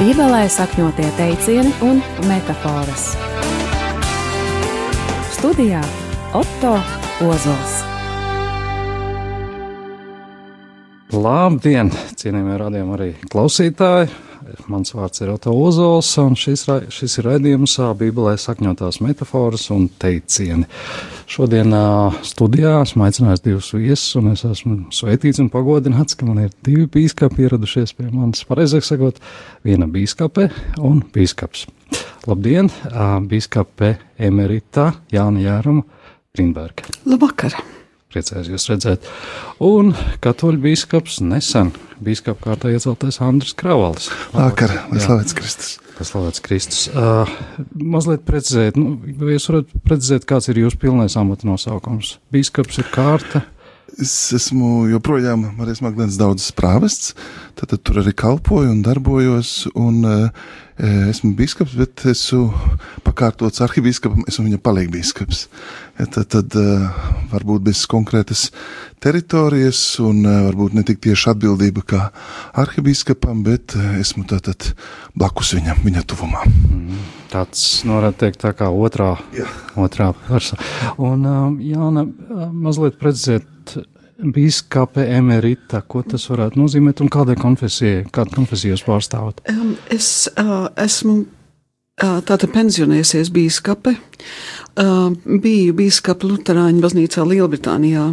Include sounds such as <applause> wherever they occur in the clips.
Bībelē sakņotie teicieni un metafāras. Studijā Otto Ozols. Labdien, cienījamie radījumi arī klausītāji! Mans vārds ir Oto Ozols, un šis, šis ir raidījums Bībelē sakņotās metafāras un teicieni. Šodien studijā esmu aicinājis divus viesus, un es esmu sveitīts un pagodināts, ka man ir divi bīskapi ieradušies pie manis. Pareizāk sakot, viena bīskape un bīskaps. Labdien, ā, bīskape Emerita Jāna Jāruma Grīnberga. Labvakar! Priecājos jūs redzēt. Un katoļu biskups nesen biskupa kārtā ieceltais Andris Kravalis. Vakar, lai slavēts Kristus. Kas slavēts Kristus. Uh, mazliet precizēt, nu, vai jūs varat precizēt, kāds ir jūsu pilnais amata nosaukums? Biskups ir kārta. Es esmu joprojām Marijas Magdalēnas daudzas prāvests, tad, tad tur arī kalpoju un darbojos, un uh, esmu biskups, bet esmu pakārtots arhibīskapam, esmu viņa palīgbīskaps. Tad, tad varbūt bez konkrētas teritorijas, un varbūt ne tik tieši atbildība kā arhibīskapam, bet esmu tātad blakus viņam, viņa tuvumā. Tāds, nu, varētu teikt, tā kā otrā, Jā. otrā persona. Un, Jāna, mazliet precizēt, biskupa emerita, ko tas varētu nozīmēt un kādai konfesijai, kādu konfesiju jūs pārstāvat? Um, es uh, esmu uh, tātad pensionējusies bīskape. Uh, biju bīskapa Lutāņu baznīcā Lielbritānijā.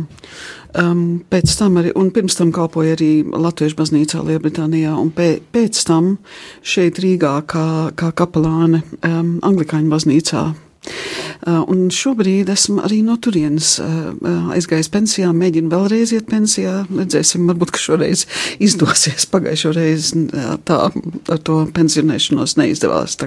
Um, pēc tam arī, un pirms tam kalpoju arī Latviešu baznīcā Lielbritānijā, un pē, pēc tam šeit Rīgā kā, kā kapelāne um, Anglikāņu baznīcā. Uh, un šobrīd esmu arī no turienes uh, uh, aizgājis pensijā, mēģinu vēlreiz iet pensijā. Redzēsim, varbūt, šoreiz izdosies. Pagājušo reizi tā ar to pensionēšanos neizdevās.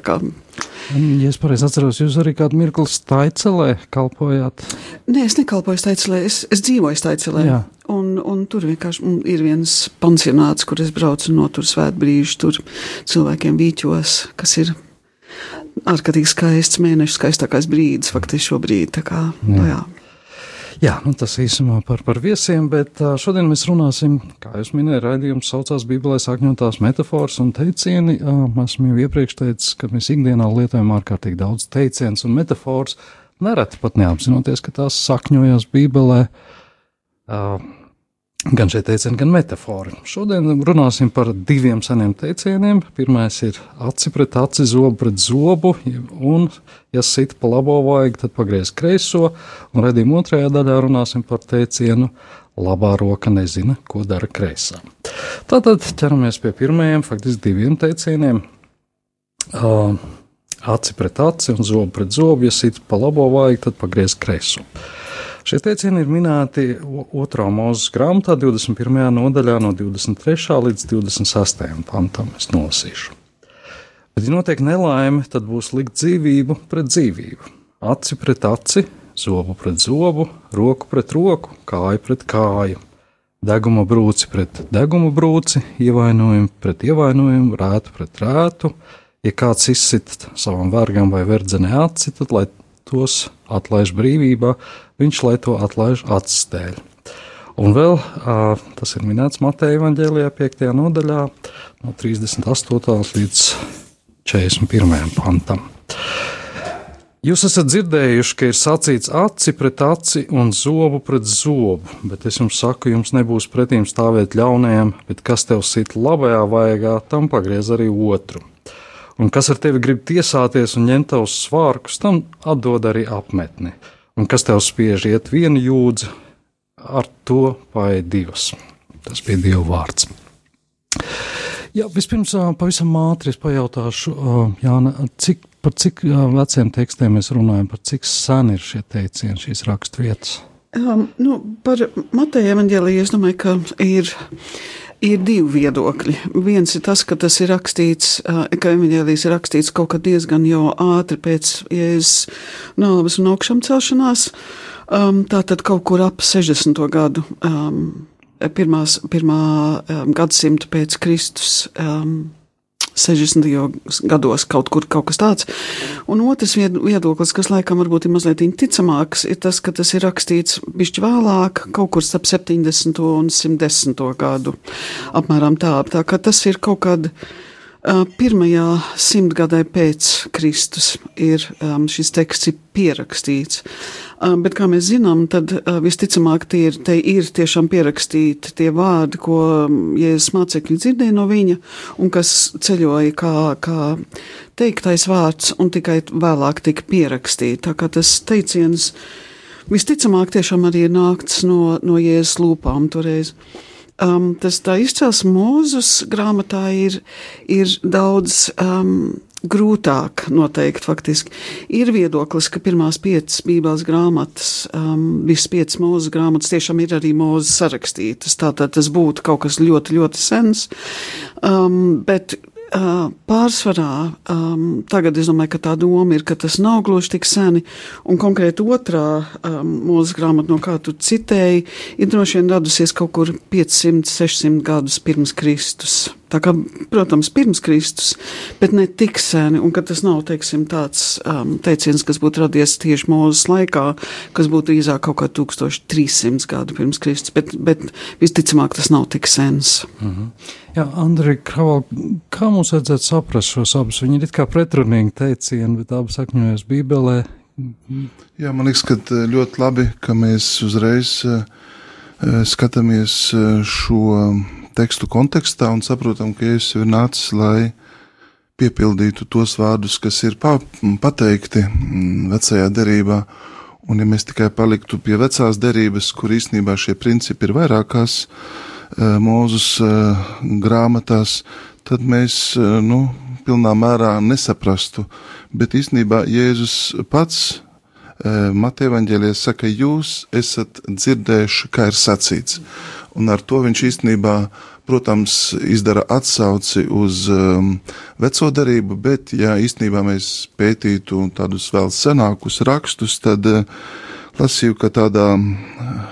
Ja es pareizi atceros, jūs arī kādu mirkli Staicelē kalpojāt. nē, es nekalpoju Staicelē, es, es dzīvoju Staicelē. Jā. Un, un tur vienkārši ir viens pansionāts, kur es braucu no tur svētbrīžu, tur cilvēkiem vīķos, kas ir ārkārtīgi skaists mēnesis, skaistākais brīdis faktiski šobrīd. Kā, jā. Jā. Jā, nu tas īsumā par, par viesiem, bet šodien mēs runāsim, kā jūs minējāt, raidījums saucās Bībelē sakņotās metafors un teicieni. Esmu jau iepriekš teicis, ka mēs ikdienā lietojam ārkārtīgi daudz teicienus un metafors, nereti pat neapzinoties, ka tās sakņojas Bībelē. Ā, Gan šie teicieni, gan metafori. Šodien runāsim par diviem seniem teicieniem. Pirmais ir aci pret aci, zobu pret zobu, un, ja sit pa labo vajag, tad pagriez kreiso. Un redzījuma otrajā daļā runāsim par teicienu labā roka nezina, ko dara kreisā. Tātad ķeramies pie pirmajiem, faktiski diviem teicieniem. Uh, aci pret aci un zobu pret zobu, ja sit pa labo vajag, tad pagriez kreiso. Šie teicieni ir minēti 2. mūzes grāmatā, 21. nodaļā, no 23. līdz 26. pantam. Es nolasīšu. Bet, ja notiek nelaime, tad būs likt dzīvību pret dzīvību, aci pret aci, zobu pret zobu, roku pret roku, kāju pret kāju, deguma brūci pret deguma brūci, ievainojumu pret ievainojumu, rētu pret rētu. Ja kāds izsit savam vergam vai verdzenē aci, tad lai tos atlaiž brīvībā, viņš lai to atlaiž acis dēļ. Un vēl tas ir minēts Mateja Vāģēlijā, 5. nodaļā, no 38. līdz 41. pantam. Jūs esat dzirdējuši, ka ir sacīts aci pret aci un zobu pret zobu, bet es jums saku, jums nebūs pretīm stāvēt ļaunajam, bet kas tev sit labajā vaigā, tam pagriez arī otru. Un kas ar tevi grib tiesāties un ņemt tavus svārkus, tam atdod arī apmetni. Un kas tev spiež iet vienu jūdzi, ar to vai divas. Tas bija Dieva vārds. Jā, vispirms pavisam ātri es pajautāšu, Jāna, cik, par cik veciem tekstiem mēs runājam, par cik sen ir šie teicieni, šīs raksturvietas. Um, nu, par Mateja evanģēliju es domāju, ka ir, ir divi viedokļi. Viens ir tas, ka tas ir rakstīts, uh, ka evanģēlijas ir rakstīts kaut kad diezgan jau ātri pēc Jēzus nāves un augšām celšanās, um, tātad kaut kur ap 60. gadu. Um, Pirmās, pirmā um, gadsimta pēc Kristus um, 60. gados kaut kur kaut kas tāds. Un otrs vied- viedoklis, kas laikam varbūt ir mazliet ticamāks, ir tas, ka tas ir rakstīts bišķi vēlāk, kaut kur starp 70. un 110. gadu. Apmēram tā. Tā kā tas ir kaut kad Pirmajā simtgadē pēc Kristus ir šis teksts ir pierakstīts. Bet, kā mēs zinām, tad visticamāk tie ir, te ir tiešām pierakstīti tie vārdi, ko Jēzus mācekļi dzirdēja no viņa, un kas ceļoja kā, kā teiktais vārds, un tikai vēlāk tika pierakstīti. Tā kā tas teiciens visticamāk tiešām arī ir nākts no, no Jēzus lūpām toreiz. Um, tas tā izcels mūzus grāmatā ir, ir daudz um, grūtāk noteikt faktiski. Ir viedoklis, ka pirmās piecas bībeles grāmatas, um, visas piecas mūzes grāmatas tiešām ir arī mūzes sarakstītas. Tātad tas būtu kaut kas ļoti, ļoti sens. Um, bet Pārsvarā um, tagad es domāju, ka tā doma ir, ka tas nav gluži tik seni, un konkrēti otrā um, mūzes grāmata, no kā tu citēji, ir droši vien radusies kaut kur 500, 600 gadus pirms Kristus. Tā kā, protams, pirms Kristus, bet ne tik seni, un ka tas nav, teiksim, tāds um, teiciens, kas būtu radies tieši mūzes laikā, kas būtu drīzāk kaut kā 1300 gadu pirms Kristus, bet, bet visticamāk tas nav tik sens. Mm -hmm. Jā, Andri, Kraval, kā mums vajadzētu saprast šos abus? Viņi ir kā pretrunīgi teicieni, bet abi sakņojas Bībelē. Jā, man liekas, ka ļoti labi, ka mēs uzreiz uh, skatāmies šo tekstu kontekstā un saprotam, ka Jēzus ir nācis, lai piepildītu tos vārdus, kas ir pa, pateikti mm, vecajā derībā. Un ja mēs tikai paliktu pie vecās derības, kur īstenībā šie principi ir vairākās uh, mūzus uh, grāmatās, tad mēs uh, nu, pilnā mērā nesaprastu. Bet īstenībā Jēzus pats Mateja Vāģelē saka, jūs esat dzirdējuši, kā ir sacīts. Un ar to viņš īstenībā protams, izdara atsauci uz um, veco darību, bet, ja īstenībā mēs pētītu tādus vēl senākus rakstus, tad uh, lasīju, ka tādā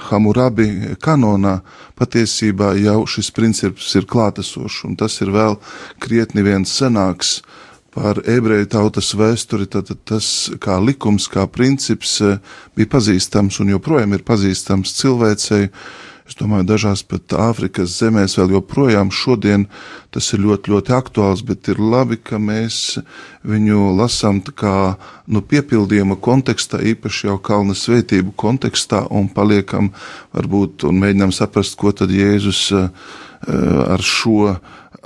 Hamurabi kanonā patiesībā jau šis princips ir klātesošs, un tas ir vēl krietni viens senāks par ebreju tautas vēsturi, tad tas kā likums, kā princips uh, bija pazīstams un joprojām ir pazīstams cilvēcei, Es domāju, dažās pat Āfrikas zemēs vēl joprojām šodien tas ir ļoti, ļoti aktuāls, bet ir labi, ka mēs viņu lasām kā nu, piepildījuma kontekstā, īpaši jau kalna svētību kontekstā, un paliekam varbūt un mēģinām saprast, ko tad Jēzus uh, ar šo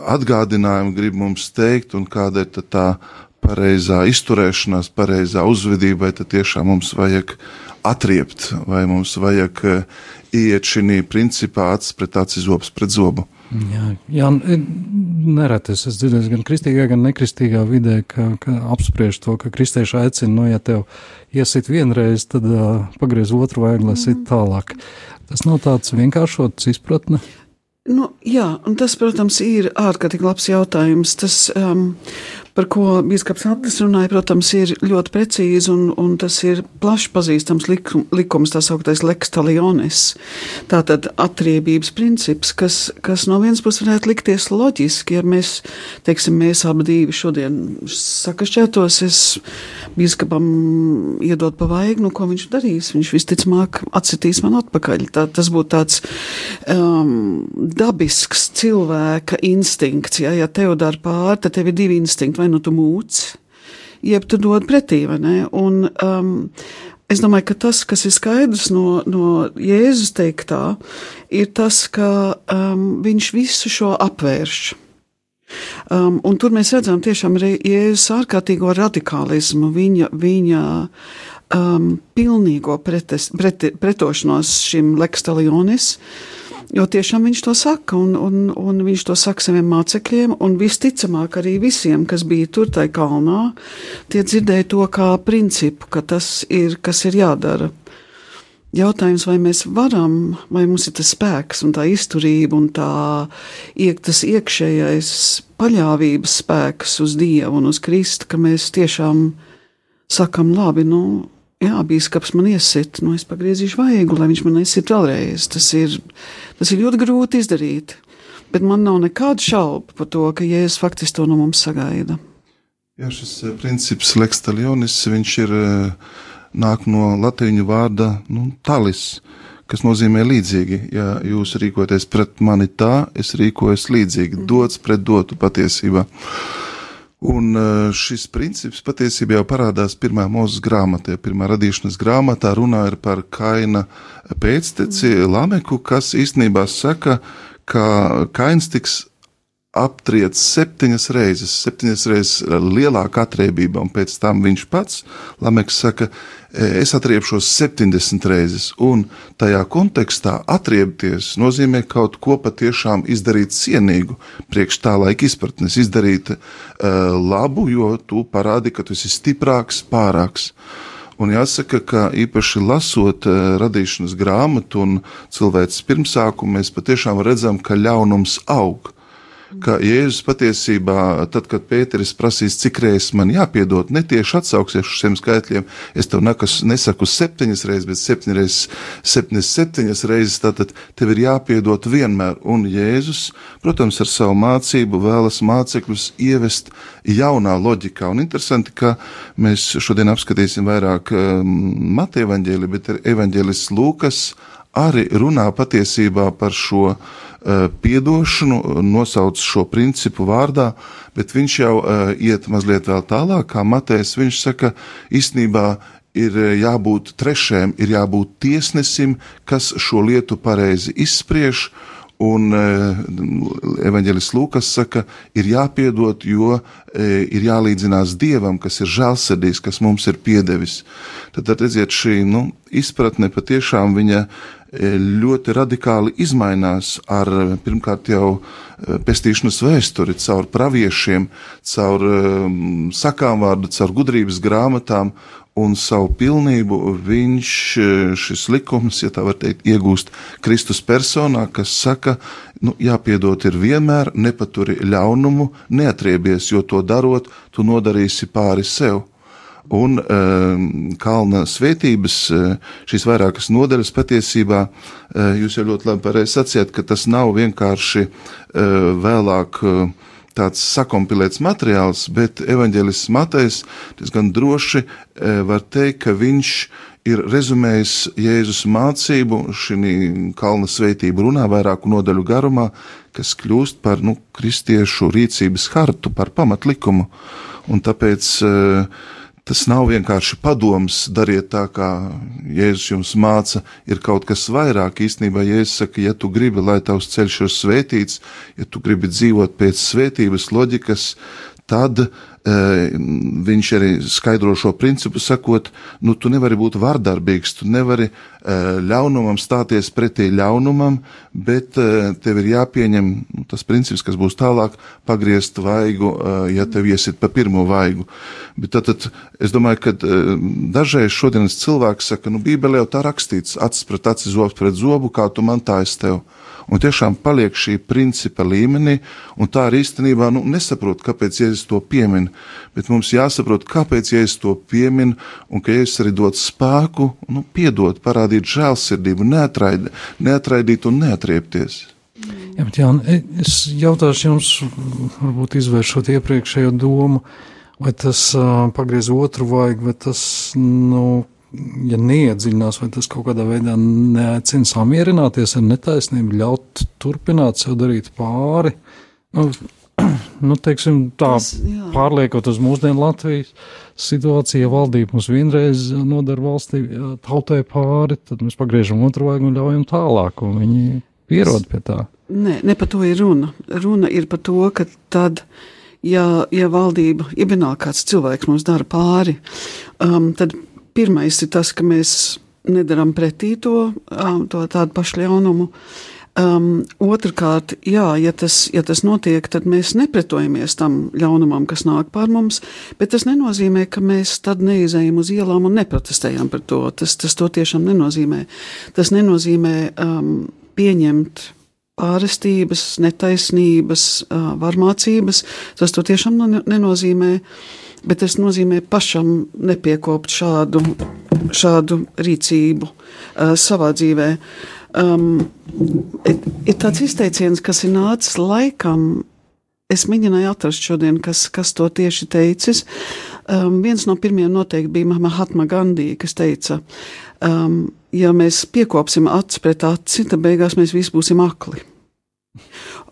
atgādinājumu grib mums teikt, un kāda ir tā pareizā izturēšanās, pareizā uzvedība, vai tad tiešām mums vajag atriept, vai mums vajag iet šī principā acis pret acis, zobs pret zobu. Jā, jā nereti es esmu dzirdējis gan kristīgā, gan nekristīgā vidē, ka, ka apspriež to, ka kristieši aicina, nu, ja tev iesit vienreiz, tad uh, pagriez otru vajag, lai sit tālāk. Tas nav tāds vienkāršots izpratne. Nu, jā, un tas, protams, ir ārkārtīgi labs jautājums. Tas, um, par ko Bīskaps Atlas runāja, protams, ir ļoti precīzi un, un tas ir plaši pazīstams likum, likums, tā sauktais lex talionis. Tātad atriebības princips, kas, kas no vienas puses varētu likties loģiski, ja mēs, teiksim, mēs abi divi šodien sakašķētos, es Bīskapam iedot pa vaigu, nu, ko viņš darīs? Viņš visticamāk atsitīs man atpakaļ. Tā, tas būtu tāds um, dabisks cilvēka instinkts, ja, ja tev dara pāri, tad tev ir divi instinkti vai nu tu mūc, jeb tu dod pretī, vai ne? Un, um, Es domāju, ka tas, kas ir skaidrs no, no Jēzus teiktā, ir tas, ka um, viņš visu šo apvērš. Um, un tur mēs redzam tiešām Jēzus ārkārtīgo radikālismu, viņa, viņa um, pilnīgo pretes, pret, pretošanos šim lekstalionis. Uh, Jo tiešām viņš to saka, un, un, un viņš to saka saviem mācekļiem, un visticamāk arī visiem, kas bija tur tajā kalnā, tie dzirdēja to kā principu, ka tas ir, kas ir jādara. Jautājums, vai mēs varam, vai mums ir tas spēks un tā izturība un tā iek, tas iekšējais paļāvības spēks uz Dievu un uz Kristu, ka mēs tiešām sakam, labi, nu, jā, bīskaps man iesit, nu es pagriezīšu vaigu, lai viņš man iesit vēlreiz. Tas ir, tas ir ļoti grūti izdarīt, bet man nav nekādu šaubu par to, ka Jēzus faktiski to no mums sagaida. Jā, šis eh, princips Lex Talionis, viņš ir eh, nāk no latīņu vārda nu, talis, kas nozīmē līdzīgi. Ja jūs rīkoties pret mani tā, es rīkojos līdzīgi, mm. dots pret dotu patiesībā. Un uh, šis princips patiesībā jau parādās pirmā mūzes grāmatā. Pirmā radīšanas grāmatā runā par Kaina pēcteci Lameku, kas īstenībā saka, ka Kains tiks aptriec septiņas reizes, septiņas reizes lielāka atriebība, un pēc tam viņš pats, Lameks saka, e, es atriebšos 70 reizes, un tajā kontekstā atriebties nozīmē kaut ko patiešām izdarīt cienīgu, priekš tā laika izpratnes, izdarīt uh, labu, jo tu parādi, ka tu esi stiprāks, pārāks. Un jāsaka, ka īpaši lasot uh, radīšanas grāmatu un cilvēks pirmsākumu, mēs patiešām redzam, ka ļaunums aug ka Jēzus patiesībā, tad, kad Pēteris prasīs, cik reizes man jāpiedod, netieši atsauksies uz šiem skaitļiem. Es tev nekas, nesaku septiņas reizes, bet septiņas reizes, septiņas, septiņas reizes, tātad tev ir jāpiedod vienmēr. Un Jēzus, protams, ar savu mācību vēlas mācekļus ievest jaunā loģikā. Un interesanti, ka mēs šodien apskatīsim vairāk um, Mateja evaņģēli, bet evaņģēlis Lūkas arī runā patiesībā par šo piedošanu, nosauc šo principu vārdā, bet viņš jau uh, iet mazliet vēl tālāk, kā Matejs. Viņš saka, īstenībā ir eh, jābūt trešajam, ir jābūt tiesnesim, kas šo lietu pareizi izspriež. Un evanģēlis Lūkas saka, ir jāpiedod, jo ir jālīdzinās Dievam, kas ir žēlsirdīgs, kas mums ir piedevis. Tad, tad redziet, šī nu, izpratne patiešām viņa E, ļoti radikāli izmainās ar pirmkārt jau e, pestīšanas vēsturi, caur praviešiem, caur um, sakām vārdu, caur gudrības grāmatām un savu pilnību viņš šis likums, ja tā var teikt, iegūst Kristus personā, kas saka, nu, jāpiedot ir vienmēr, nepaturi ļaunumu, neatriebies, jo to darot, tu nodarīsi pāri sev un uh, kalna svētības, uh, šīs vairākas nodaļas patiesībā, uh, jūs jau ļoti labi pareizi sacījāt, ka tas nav vienkārši uh, vēlāk. Tāds sakompilēts materiāls, bet evanģēlists Matejs diezgan droši var teikt, ka viņš ir rezumējis Jēzus mācību šī kalna svētību runā vairāku nodaļu garumā, kas kļūst par nu, kristiešu rīcības hartu, par pamatlikumu. Un tāpēc uh, Tas nav vienkārši padoms, dariet tā, kā Jēzus jums māca, ir kaut kas vairāk. Īstenībā Jēzus saka, ja tu gribi, lai tavs ceļš ir svētīts, ja tu gribi dzīvot pēc svētības loģikas, tad Eh, viņš arī skaidro šo principu, sakot, nu, tu nevari būt vardarbīgs, tu nevari eh, ļaunumam stāties pretī ļaunumam, bet eh, tev ir jāpieņem nu, tas princips, kas būs tālāk, pagriezt vaigu, ja tev iesit pa pirmo vaigu. Bet tad, tad es domāju, ka dažreiz šodienas cilvēks saka, nu, Bībelē jau tā rakstīts, acis pret aci, zobs pret zobu, kā tu man tā es tev un tiešām paliek šī principa līmenī, un tā arī īstenībā nu, nesaprot, kāpēc Jēzus to piemin. Bet mums jāsaprot, kāpēc Jēzus to piemin, un ka Jēzus arī dod spēku, nu, piedot, parādīt žēlsirdību, neatraid, neatraidīt un neatriepties. Jā, bet Jāni, es jautāšu jums, varbūt izvēršot iepriekšējo domu, vai tas uh, pagriez otru vajag, vai tas, nu, ja neiedziļinās, vai tas kaut kādā veidā neaicina samierināties ar netaisnību, ļaut turpināt sev darīt pāri. Nu, <clears throat> nu, teiksim, tā tas, pārliekot uz mūsdienu Latvijas situāciju, ja valdība mums vienreiz nodara valstī tautai pāri, tad mēs pagriežam otru vaigu un ļaujam tālāk, un viņi pierod pie tā. Nē, ne par to ir runa. Runa ir par to, ka tad, ja, ja valdība, ja vienalga kāds cilvēks mums dara pāri, um, tad Pirmais ir tas, ka mēs nedaram pretī to, to tādu pašu ļaunumu. Um, Otrakārt, jā, ja tas, ja tas notiek, tad mēs nepretojamies tam ļaunumam, kas nāk pār mums, bet tas nenozīmē, ka mēs tad neizējam uz ielām un neprotestējam par to. Tas, tas to tiešām nenozīmē. Tas nenozīmē um, pieņemt pārestības, netaisnības, uh, varmācības. Tas to tiešām nenozīmē. Uh, bet tas nozīmē pašam nepiekopt šādu, šādu rīcību uh, savā dzīvē. Um, ir, ir tāds izteiciens, kas ir nācis laikam. Es mēģināju atrast šodien, kas, kas to tieši teicis. Um, viens no pirmajiem noteikti bija Mahatma Gandhi, kas teica, um, ja mēs piekopsim aci pret aci, tad beigās mēs visi būsim akli.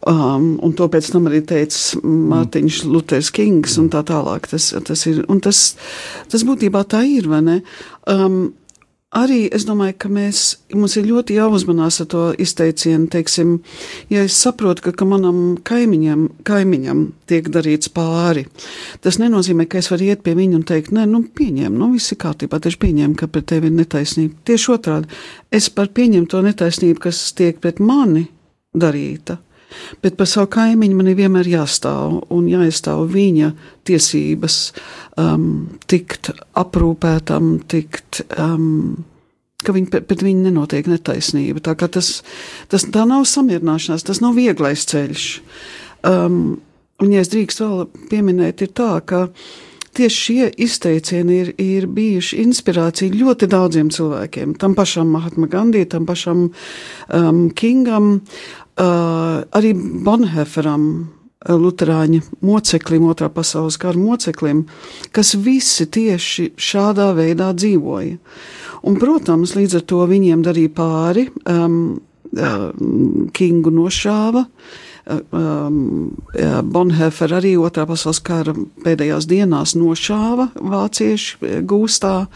Um, un to pēc tam arī teica Mārtiņš Luters Kings un tā tālāk. Tas, tas ir, un tas, tas būtībā tā ir, vai ne? Um, arī es domāju, ka mēs, mums ir ļoti jāuzmanās ar to izteicienu, teiksim, ja es saprotu, ka, ka manam kaimiņam, kaimiņam tiek darīts pāri, tas nenozīmē, ka es varu iet pie viņa un teikt, nē, nu, pieņem, nu, viss ir kārtībā, taču pieņem, ka pret tevi ir netaisnība. Tieši otrādi, es par pieņemt to netaisnību, kas tiek pret mani darīta, Bet par savu kaimiņu man ir vienmēr jāstāv un jāizstāv viņa tiesības um, tikt aprūpētam, tikt. Um, ka viņi, pret viņu nenotiek netaisnība. Tā, tas, tas, tā nav samierināšanās, tas nav vieglais ceļš. Um, un, ja es drīkst vēl pieminēt, ir tā, ka tieši šie izteicieni ir, ir bijuši inspirācija ļoti daudziem cilvēkiem. Tam pašam Mahatma Gandhi, tam pašam um, Kingam, arī Bonheferam, Lutāņu moceklim, otrā pasaules kara moceklim, kas visi tieši šādā veidā dzīvoja. Un, protams, līdz ar to viņiem darīja pāri, um, uh, Kingu nošāva. Um, Bonhefer arī otrā pasaules kara pēdējās dienās nošāva vācieši gūstā.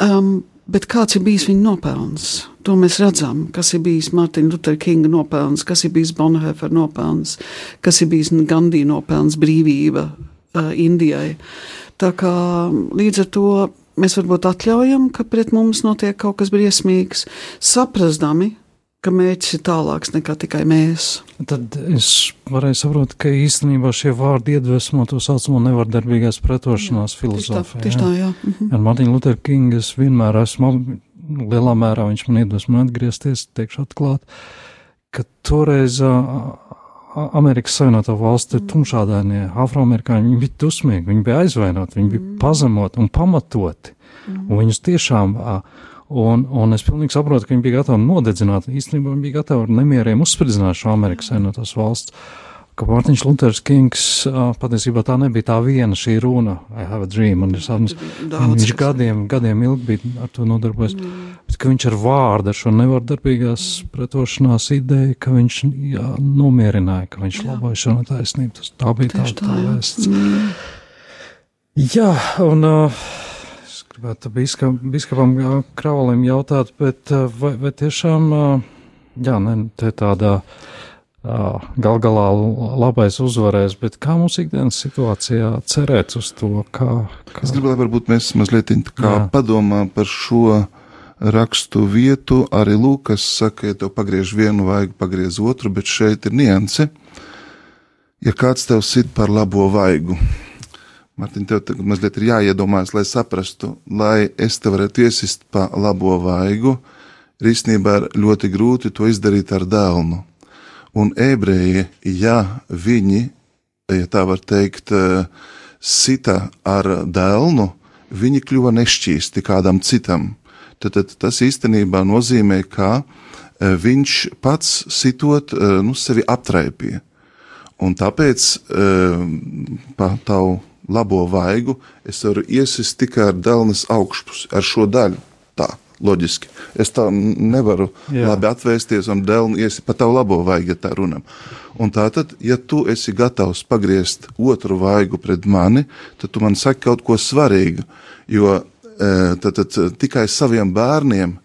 Um, Bet kāds ir bijis viņa nopelns? To mēs redzam, kas ir bijis Mārtiņa Lutera Kinga nopelns, kas ir bijis Bonhoefera nopelns, kas ir bijis Gandija nopelns? Brīvība uh, Indijai. Tā kā līdz ar to mēs varbūt atļaujam, ka pret mums notiek kaut kas briesmīgs, saprastami, ka mērķis ir tālāks nekā tikai mēs. Tad es varēju saprast, ka īstenībā šie vārdi iedvesmo to saucamo nevardarbīgās pretošanās filozofiju. Tieši tā, jā. Mhm. Ar Martinu Lutheru Kingu es vienmēr esmu, lielā mērā viņš man iedvesmo atgriezties, teikšu atklāt, ka toreiz Amerikas Savienoto Valstu mm. tumšādainie afroamerikāņi, viņi bija dusmīgi, viņi bija aizvainoti, viņi bija mm. pazemoti un pamatoti. Mm. Un viņus tiešām uh, Un, un es pilnīgi saprotu, ka viņi bija gatavi nodedzināt. Īstenībā viņi bija gatavi ar nemieriem uzspridzināt šo Amerikas Savienotās valsts. Ka Mārtiņš Luthers Kings patiesībā tā nebija tā viena šī runa, I have a dream, un sapnis, viņš gadiem, gadiem ilgi bija ar to nodarbojies, mm. bet ka viņš ar vārdu, ar šo nevardarbīgās pretošanās ideju, ka viņš jā, nomierināja, ka viņš jā. laboja šo taisnību, tas tā bija Tieši tā, tā, tā vēsts. Mm. Jā, un uh, gribētu biskap, biskapam Kravalim jautāt, bet vai, vai tiešām, jā, ne, te tādā gal galā labais uzvarēs, bet kā mums ikdienas situācijā cerēt uz to, kā. kā... Es gribu, lai varbūt mēs mazliet kā jā. padomā par šo rakstu vietu, arī Lūkas saka, ja tev pagriež vienu vaigu, pagriez otru, bet šeit ir nianse. Ja kāds tev sit par labo vaigu, Mārtiņ, tev tagad mazliet ir jāiedomājas, lai saprastu, lai es te varētu iesist pa labo vaigu, ir īstenībā ļoti grūti to izdarīt ar dēlnu. Un ebreji, ja viņi, ja tā var teikt, sita ar dēlnu, viņi kļuva nešķīsti kādam citam. Tad, tad tas īstenībā nozīmē, ka e, viņš pats sitot e, nu, sevi aptraipīja. Un tāpēc pa tavu labo vaigu, es varu iesist tikai ar dēlnes augšpusi, ar šo daļu. Tā, loģiski. Es tā nevaru Jā. labi atvēsties un dēlni iesi pa tavu labo vaigu, ja tā runam. Un tātad, ja tu esi gatavs pagriezt otru vaigu pret mani, tad tu man saki kaut ko svarīgu, jo e, tad, tad tikai saviem bērniem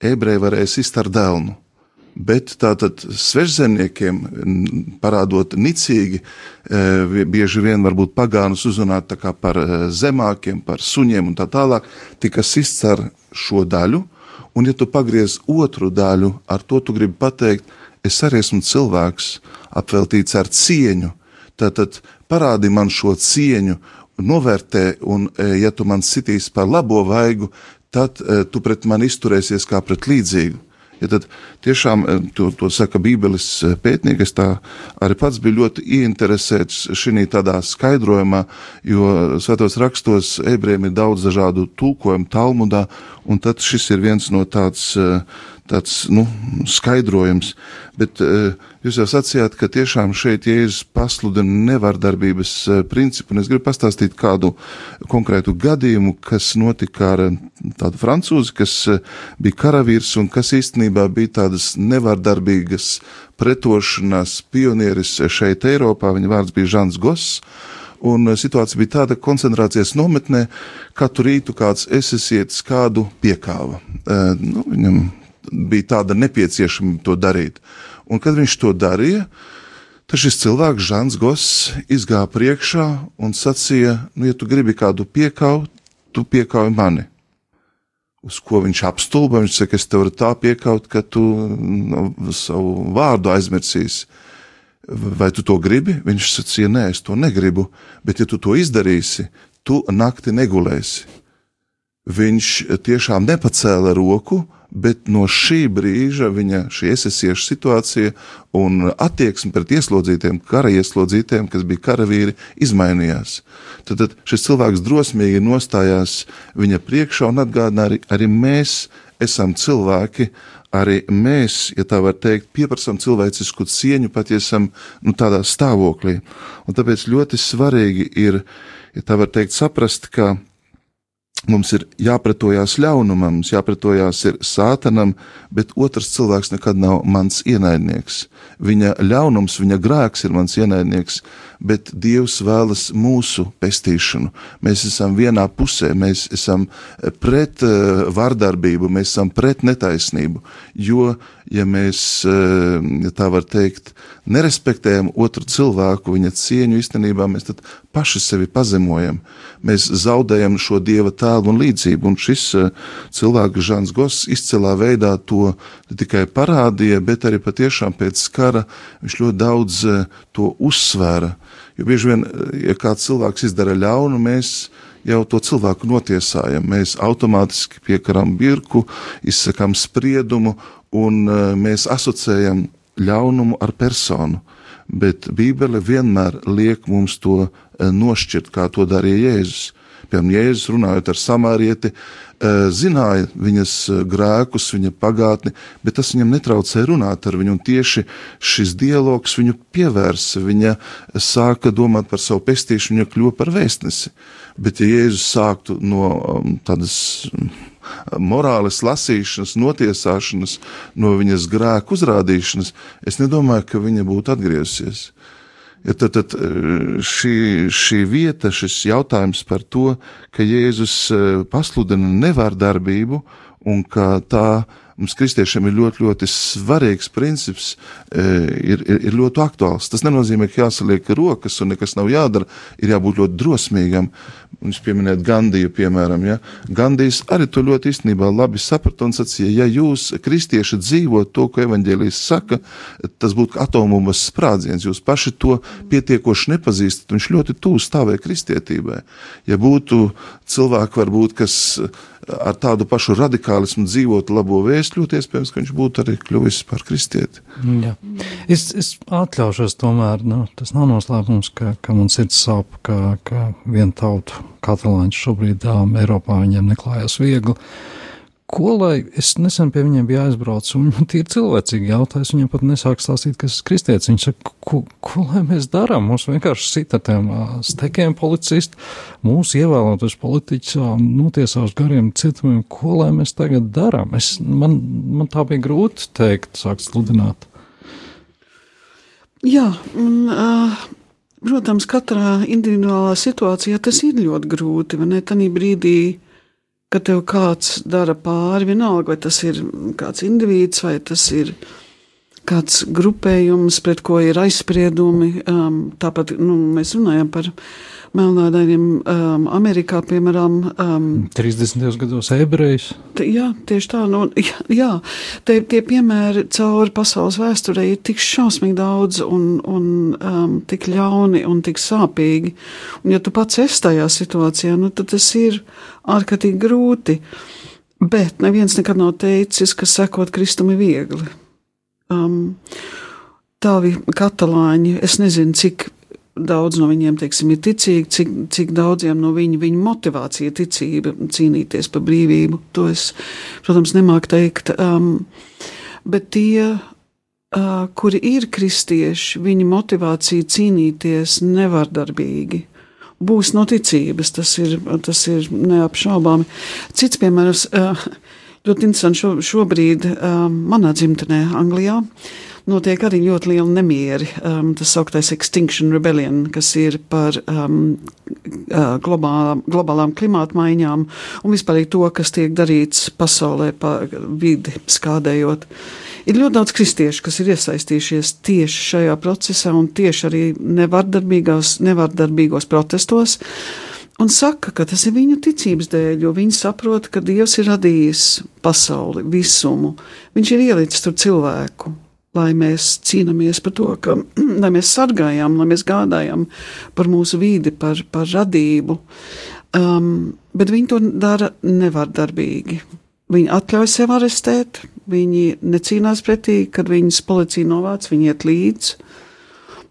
ebreji varēs iztart dēlnu. Bet tātad svežzemniekiem, parādot nicīgi, e, bieži vien varbūt pagānus uzrunāt par e, zemākiem, par suņiem un tā tālāk, tika sists ar šo daļu, un ja tu pagriez otru daļu, ar to tu gribi pateikt, es arī esmu cilvēks, apveltīts ar cieņu, tātad parādi man šo cieņu, novērtē, un e, ja tu man sitīs par labo vaigu, tad tu pret mani izturēsies kā pret līdzīgu. Ja tad tiešām eh, to, to saka Bībeles eh, pētnieks, tā arī pats bija ļoti ieinteresēts šī tādā skaidrojumā, jo svētos rakstos ebrejiem ir daudz dažādu tulkojumu Talmudā, un tad šis ir viens no tāds, eh, tāds nu, skaidrojums. Bet uh, jūs jau sacījāt, ka tiešām šeit Jēzus pasludina nevardarbības uh, principu, un es gribu pastāstīt kādu konkrētu gadījumu, kas notika ar tādu francūzi, kas bija karavīrs un kas īstenībā bija tādas nevardarbīgas pretošanās pionieris šeit Eiropā. Viņa vārds bija Žants Goss. Un situācija bija tāda, ka koncentrācijas nometnē katru rītu kāds esesietis kādu piekāva. Uh, nu, viņam bija tāda nepieciešama to darīt. Un kad viņš to darīja, tad šis cilvēks, Žants Goss, izgāja priekšā un sacīja, nu, ja tu gribi kādu piekaut, tu piekauj mani. Uz ko viņš apstulba, viņš saka, es tev varu tā piekaut, ka tu nu, savu vārdu aizmirsīsi. Vai tu to gribi? Viņš sacīja, nē, es to negribu, bet ja tu to izdarīsi, tu nakti negulēsi. Viņš tiešām nepacēla roku, bet no šī brīža viņa šī esesiešu situācija un attieksme pret ieslodzītiem, kara ieslodzītiem, kas bija karavīri, izmainījās. Tad, tad šis cilvēks drosmīgi nostājās viņa priekšā un atgādināja arī, arī mēs esam cilvēki, arī mēs, ja tā var teikt, pieprasām cilvēcisku cieņu, pat ja esam nu, tādā stāvoklī. Un tāpēc ļoti svarīgi ir, ja tā var teikt, saprast, ka Mums ir jāpretojās ļaunumam, mums jāpretojās sātanam, bet otrs cilvēks nekad nav mans ienaidnieks. Viņa ļaunums, viņa grēks ir mans ienaidnieks, bet Dievs vēlas mūsu pestīšanu. Mēs esam vienā pusē, mēs esam pret uh, vardarbību, mēs esam pret netaisnību. Jo, ja mēs, ja tā var teikt, nerespektējam otru cilvēku, viņa cieņu īstenībā, mēs tad paši sevi pazemojam. Mēs zaudējam šo dieva tēlu un līdzību. Un šis cilvēks, Žants Goss, izcilā veidā to tikai parādīja, bet arī patiešām pēc kara viņš ļoti daudz to uzsvēra. Jo bieži vien, ja kāds cilvēks izdara ļaunu, mēs jau to cilvēku notiesājam. Mēs automātiski piekaram birku, izsakām spriedumu un e, mēs asociējam ļaunumu ar personu. Bet Bībele vienmēr liek mums to e, nošķirt, kā to darīja Jēzus. Piemēram, Jēzus runājot ar samārieti, Eh, zināja viņas eh, grēkus, viņa pagātni, bet tas viņam netraucēja runāt ar viņu. Tieši šis dialogs viņu pievērsa. Viņa sāka domāt par savu pestīšanu, viņa kļuva par vēstnesi. Bet, ja Jēzus sāktu no um, tādas um, morāles lasīšanas, notiesāšanas, no viņas grēku uzrādīšanas, es nedomāju, ka viņa būtu atgriezusies. Tad, tad eh, šī, šī vieta, šis jautājums par to, ka Jēzus eh, pasludina nevārdarbību un ka tā mums kristiešiem ir ļoti, ļoti svarīgs princips, e, ir, ir, ir ļoti aktuāls. Tas nenozīmē, ka jāsaliek rokas un nekas nav jādara, ir jābūt ļoti drosmīgam. Jūs pieminējat Gandiju, piemēram. Ja? Gandijs arī to ļoti īstenībā labi saprata un sacīja, ja jūs, kristieši, dzīvot to, ko evaņģēlijas saka, tas būtu atomumas sprādziens. Jūs paši to pietiekoši nepazīstat. Viņš ļoti tuvu stāvēja kristietībai. Ja būtu cilvēki, varbūt, kas ar tādu pašu radikālismu dzīvot labo vēstu, ļoti iespējams, ka viņš būtu arī kļuvis par kristieti. Jā. Es, es atļaušos tomēr, nu, tas nav noslēpums, ka, ka man sirds sāp, ka, ka viena tauta, katalāņi šobrīd um, Eiropā viņiem neklājas viegli. Uh, ko lai es nesen pie viņiem biju aizbraucis, un viņi ir cilvēcīgi jautājums, viņiem pat nesāk stāstīt, kas ir kristietis. Viņš saka, ko, ko lai mēs darām? Mums vienkārši sita tiem stekiem policisti, mūsu ievēlotais politiķis notiesā uz gariem cietumiem, ko lai mēs tagad darām? Es, man, man tā bija grūti teikt, sākt sludināt. Jā, un, uh, protams, katrā individuālā situācijā tas ir ļoti grūti, vai ne? Tanī brīdī, ka tev kāds dara pāri, vienalga, vai tas ir kāds indivīds vai tas ir kāds grupējums, pret ko ir aizspriedumi. Um, tāpat nu, mēs runājam par melnādainiem um, Amerikā, piemēram. Um, 30. gados ebrejs. Jā, tieši tā. Nu, jā, jā tie, tie piemēri cauri pasaules vēsturē ir tik šausmīgi daudz un, un um, tik ļauni un tik sāpīgi. Un ja tu pats esi tajā situācijā, nu, tad tas ir ārkārtīgi grūti. Bet neviens nekad nav teicis, ka sekot Kristum ir viegli. Um, Tāvi katalāņi, es nezinu, cik daudz no viņiem, teiksim, ir ticīgi, cik, cik daudziem no viņu, viņu motivācija, ticība cīnīties par brīvību. To es, protams, nemāku teikt. Um, bet tie, uh, kuri ir kristieši, viņa motivācija cīnīties nevardarbīgi būs no ticības. Tas ir, tas ir neapšaubāmi. Cits piemērs, ļoti interesants šo, šobrīd manā dzimtenē, Anglijā. Notiek arī ļoti liela nemieri. Um, tas sauktais Extinction Rebellion, kas ir par um, globālā, globālām klimata maiņām un vispār to, kas tiek darīts pasaulē, pa vidi skādējot. Uh, Ir ļoti daudz kristiešu, kas ir iesaistījušies tieši šajā procesā un tieši arī nevardarbīgos protestos. Un saka, ka tas ir viņu ticības dēļ, jo viņi saprot, ka Dievs ir radījis pasauli, visumu. Viņš ir ielicis tur cilvēku, lai mēs cīnāmies par to, ka, <clears throat> lai mēs sargājam, lai mēs gādājam par mūsu vidi, par, par radību. Um, bet viņi to dara nevardarbīgi. Viņi atļauj sev arestēt, viņi necīnās pretī, kad viņas policija novāc, viņi iet līdzi,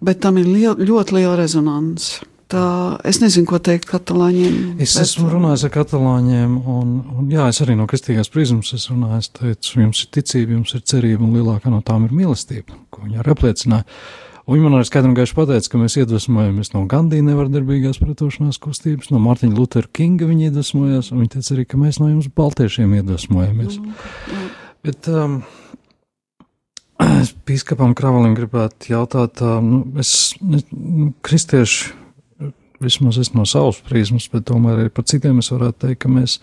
bet tam ir liel, ļoti liela rezonance. Tā, es nezinu, ko teikt katalāņiem. Es bet... esmu runājis ar katalāņiem, un, un jā, es arī no kristīgās prizmas esmu runājis. Teicu, jums ir ticība, jums ir cerība, un lielākā no tām ir mīlestība, ko viņi arī apliecināja. Un viņi man arī skaidri un gaiši pateica, ka mēs iedvesmojamies no Gandija nevardarbīgās pretošanās kustības, no Mārtiņa Lutera Kinga viņi iedvesmojās, un viņi teica arī, ka mēs no jums baltiešiem iedvesmojamies. Mm. Bet um, <clears throat> es bīskapam Kravalim gribētu jautāt, nu, es, nu, kristieši, vismaz es no savas prizmas, bet tomēr arī par citiem es varētu teikt, ka mēs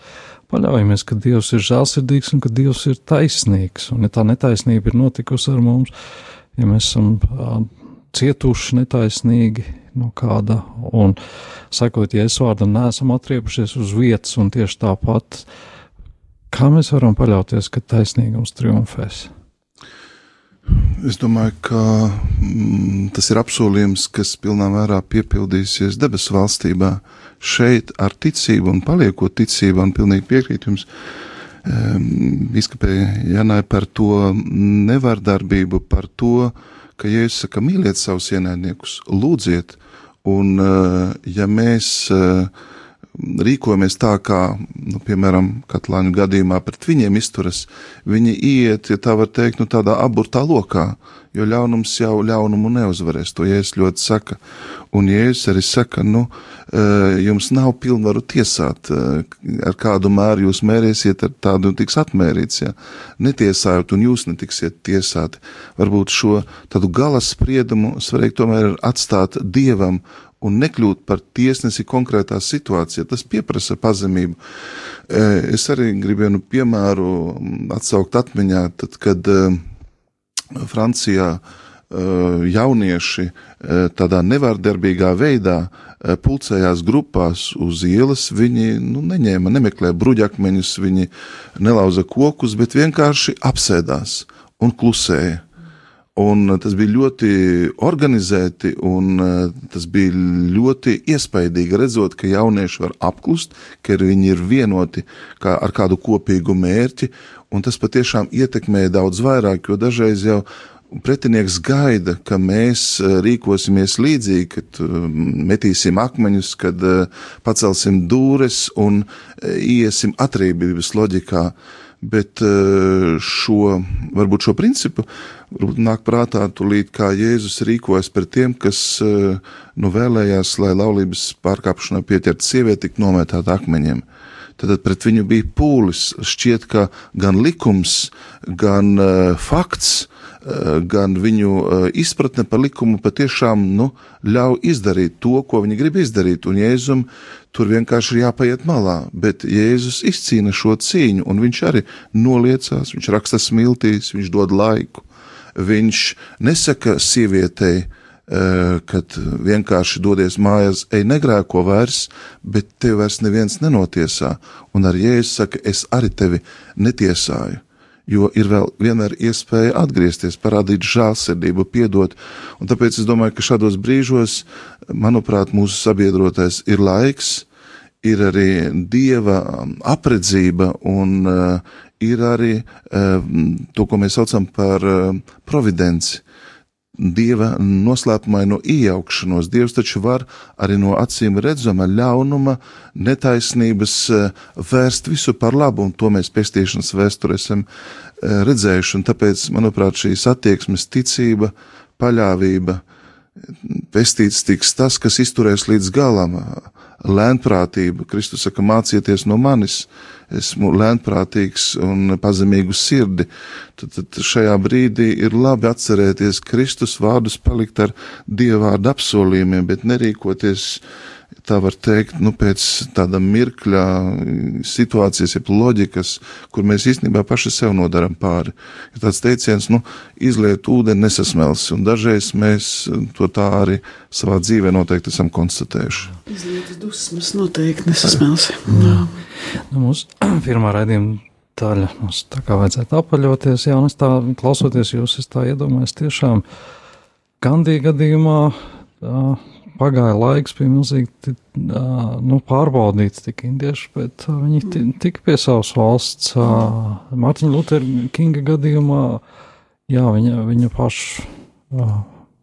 paļaujamies, ka Dievs ir žēlsirdīgs un ka Dievs ir taisnīgs, un ja tā netaisnība ir notikusi ar mums, ja mēs esam cietuši netaisnīgi no kāda, un sakot, ja es vārdam neesam atriepušies uz vietas, un tieši tāpat, kā mēs varam paļauties, ka taisnīgums triumfēs? Es domāju, ka mm, tas ir apsolījums, kas pilnā mērā piepildīsies debesu valstībā. Šeit ar ticību un paliekot ticībā, un pilnīgi piekrīt jums, um, Biskupē Janai par to nevardarbību, par to, uh, ka Jēzus saka, mīliet savus ienaidniekus, lūdziet, un eh, ja mēs eh, rīkojamies tā, kā, nu, piemēram, katlāņu gadījumā pret viņiem izturas, viņi iet, ja tā var teikt, nu, tādā aburtā lokā, jo ļaunums jau ļaunumu neuzvarēs. To Jēzus ļoti saka. Un Jēzus arī saka, nu, eh, jums nav pilnvaru tiesāt, ar kādu mēru jūs mērīsiet, ar tādu tiks atmērīts, ja netiesājot, un jūs netiksiet tiesāti. Varbūt šo tādu gala spriedumu svarīgi tomēr atstāt Dievam un nekļūt par tiesnesi konkrētā situācijā. Tas prasa pazemību. Es arī gribu vienu piemēru atsaukt atmiņā, tad, kad Francijā jaunieši tādā nevārdarbīgā veidā pulcējās grupās uz ielas, viņi nu, neņēma, nemeklēja bruģakmeņus, viņi nelauza kokus, bet vienkārši apsēdās un klusēja. Un tas bija ļoti organizēti, un tas bija ļoti iespaidīgi redzot, ka jaunieši var apklust, ka viņi ir vienoti kā ar kādu kopīgu mērķi, un tas patiešām ietekmēja daudz vairāk, jo dažreiz jau pretinieks gaida, ka mēs rīkosimies līdzīgi, kad metīsim akmeņus, kad pacelsim dūres un iesim atrībības loģikā bet eh, šo, varbūt šo principu nāk prātā tūlīt, kā Jēzus rīkojas pret tiem, kas eh, nu, vēlējās, lai laulības pārkāpšanā pieķerta sieviete tik nomētāta akmeņiem. Tad pret viņu bija pūlis. Šķiet, ka gan likums, gan uh, fakts gan viņu eh, izpratne par likumu patiešām nu, ļauj izdarīt to, ko viņi grib izdarīt. Un Jēzum tur vienkārši ir jāpaiet malā, bet Jēzus izcīna šo cīņu, un viņš arī noliecās, viņš raksta smiltīs, viņš dod laiku. Viņš nesaka sievietei, eh, kad vienkārši dodies mājās, ej, negrēko vairs, bet tevi vairs neviens nenotiesā. Un ar Jēzu saka, es arī tevi netiesāju jo ir vēl vienmēr iespēja atgriezties, parādīt žēlsirdību, piedot. Un tāpēc es domāju, ka šādos brīžos, manuprāt, mūsu sabiedrotais ir laiks, ir arī dieva um, apredzība un uh, ir arī uh, to, ko mēs saucam par uh, providenci. Dieva noslēpumaino iejaukšanos. Dievs taču var arī no acīm redzama ļaunuma, netaisnības eh, vērst visu par labu, un to mēs pestīšanas vēsturē esam eh, redzējuši. Un tāpēc, manuprāt, šīs attieksmes ticība, paļāvība, pestīts tiks tas, kas izturēs līdz galam, lēnprātība. Kristus saka, mācieties no manis, esmu lēnprātīgs un pazemīgu sirdi. Tad, tad šajā brīdī ir labi atcerēties Kristus vārdus, palikt ar dievvvārdu apsolījumiem, bet nerīkoties tā var teikt, nu, pēc tāda mirkļa situācijas, jeb loģikas, kur mēs īstenībā paši sev nodaram pāri. Ir tāds teiciens, nu, izliet ūdeni nesasmels, un dažreiz mēs to tā arī savā dzīvē noteikti esam konstatējuši. Izliet dusmas noteikti nesasmels. Jā. Nu, mūsu <clears throat> pirmā raidījuma daļa mums tā kā vajadzētu apaļoties, jā, un es tā klausoties jūs, es tā iedomājos tiešām Gandī gadījumā, uh, pagāja laiks, bija milzīgi nu, pārbaudīts tik indieši, bet viņi tika pie savas valsts. Mārtiņa Lutera Kinga gadījumā, jā, viņa, viņa paša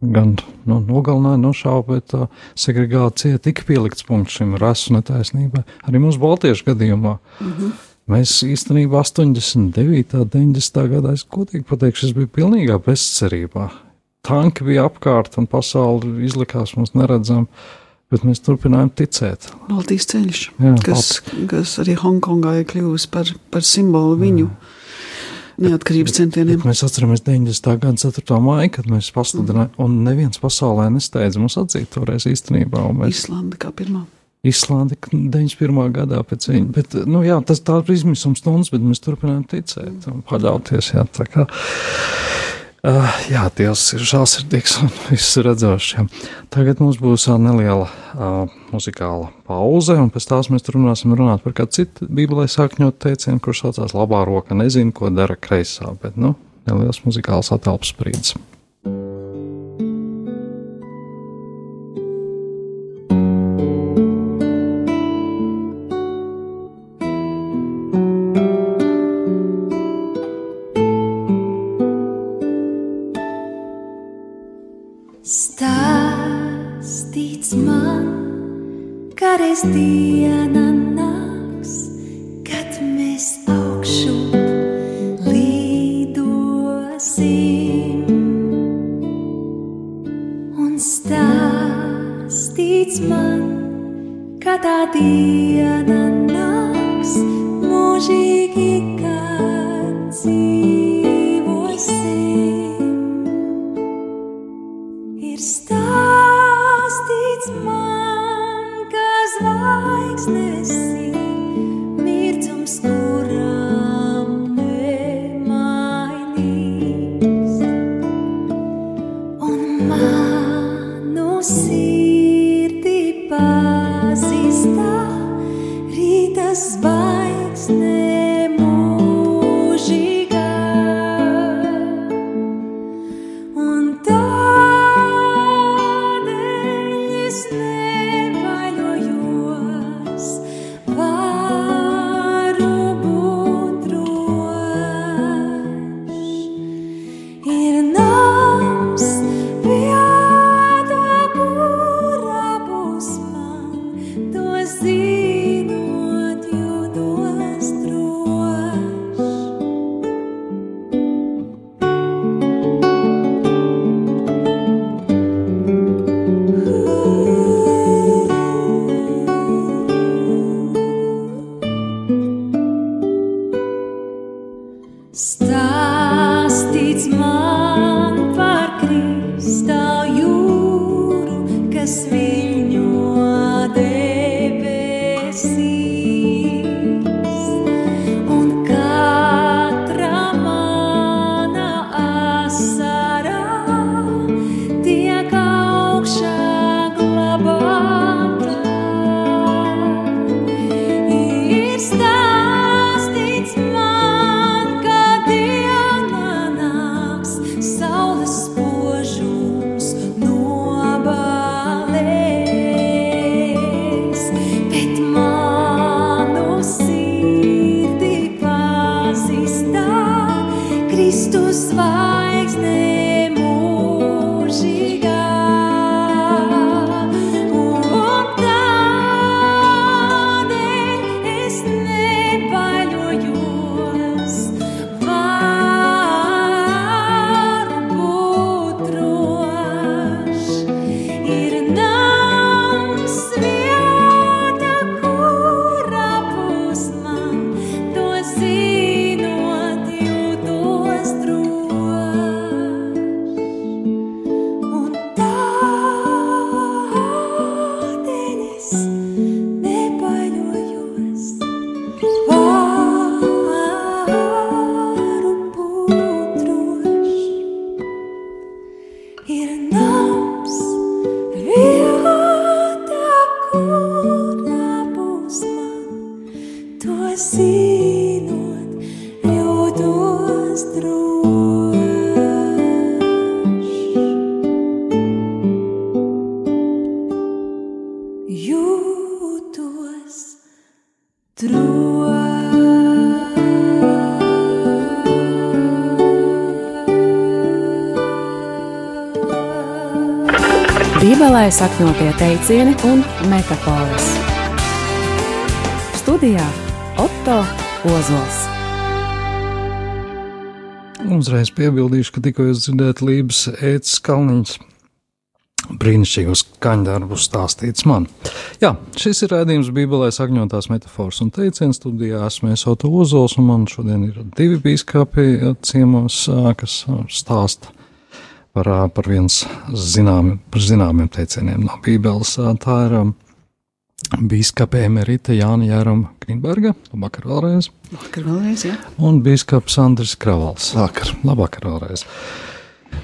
gan nu, nogalināja, nošāva, bet uh, segregācija tika pielikts punkts šim rasu netaisnībai. Arī mums Baltiešu gadījumā. Mm -hmm. Mēs īstenībā 89. un 90. gadā, es godīgi pateikšu, es biju pilnīgā bezcerībā tanki bija apkārt un pasauli izlikās mums neredzama. Bet mēs turpinājām ticēt. Baltijas ceļš, Jā, kas, Balti. kas arī Hongkongā ir kļuvis par, par simbolu viņu Jā. neatkarības centieniem. Bet mēs atceramies 90. gada 4. māju, kad mēs pasludinājām, mm. un neviens pasaulē nesteidza mums atzīt toreiz īstenībā. Mēs... Islanda kā pirmā. Islanda 91. gadā pēc viņa. Bet, nu, jā, tas tā ir izmisuma stundas, bet mēs turpinājām ticēt un paļauties. Jā, tā kā. Uh, jā, Dievs ir žēlsirdīgs un <laughs> viss redzošs. Tagad mums būs neliela uh, muzikāla pauze, un pēc tās mēs runāsim runāt par kādu citu bībelē sākņot teicienu, kurš saucās labā roka. Nezinu, ko dara kreisā, bet, nu, neliels muzikāls atelpas brīdis. Sakņotie teicieni un metafāras. Studijā Otto Ozols. Uzreiz piebildīšu, ka tikko jūs dzirdējāt Lībijas ētas kalniņas. Brīnišķīgos skaņdarbus stāstīts man. Jā, šis ir rādījums Bībelē sakņotās metafors un teiciens studijā. Esmu Esoto Ozols un man šodien ir divi bīskapi ciemos, kas stāsta par, par viens zināmi, par zināmiem teicieniem no Bībeles. Tā ir bīskape emerita Jāna Jērama Grīnberga, labvakar vēlreiz, Vakar vēlreiz, jā. un bīskaps Andris Kravals. Vakar. Labvakar vēlreiz.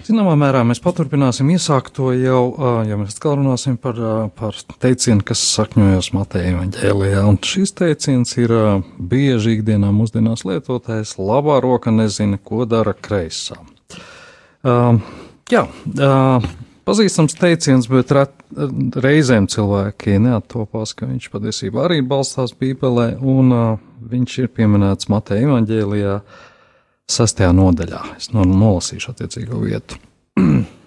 Zināmā mērā mēs paturpināsim iesākt to jau, ja mēs atkal runāsim par, par teicienu, kas sakņojas Mateja evaņģēlijā. Un šis teiciens ir bieži ikdienā mūsdienās lietotais - labā roka nezina, ko dara kreisā. Uh, jā, uh, pazīstams teiciens, bet ret, reizēm cilvēki neattopās, ka viņš patiesībā arī balstās Bībelē, un uh, viņš ir pieminēts Mateja evaņģēlijā sastajā nodaļā. Es no, nolasīšu attiecīgo vietu. <clears throat>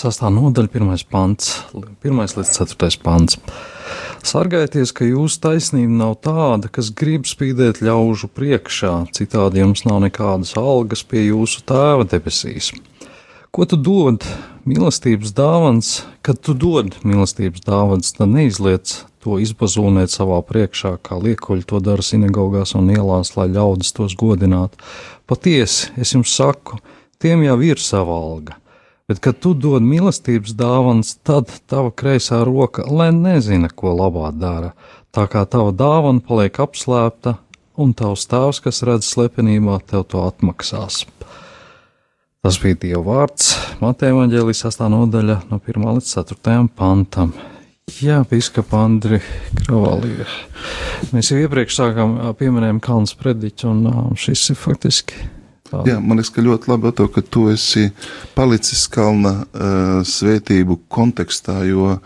Sastā nodaļa, pirmais pants, pirmais līdz ceturtais pants. Sargājieties, ka jūsu taisnība nav tāda, kas grib spīdēt ļaužu priekšā, citādi jums nav nekādas algas pie jūsu tēva debesīs. Ko tu dod mīlestības dāvans, kad tu dod mīlestības dāvans, tad neizliec to izbazūnēt savā priekšā, kā liekuļi to dara sinagogās un ielās, lai ļaudis tos godinātu. Patiesi, es jums saku, tiem jau ir sava alga. Bet, kad tu dod mīlestības dāvans, tad tava kreisā roka, lai nezina, ko labā dara, tā kā tava dāvana paliek apslēpta, un tavs tēvs, kas redz slepenībā, tev to atmaksās. Tas bija Dieva vārds, Mateja Vāģēlijas 8. nodaļa, no 1 līdz 4 pantam. Jā, Piskapa Andri Kravalī. Mēs jau iepriekš sākām pieminējām Kalnas prediķu, un šis ir faktiski. tā- Jā, man liekas, ka ļoti labi to, ka tu esi palicis kalna uh, svētību kontekstā, jo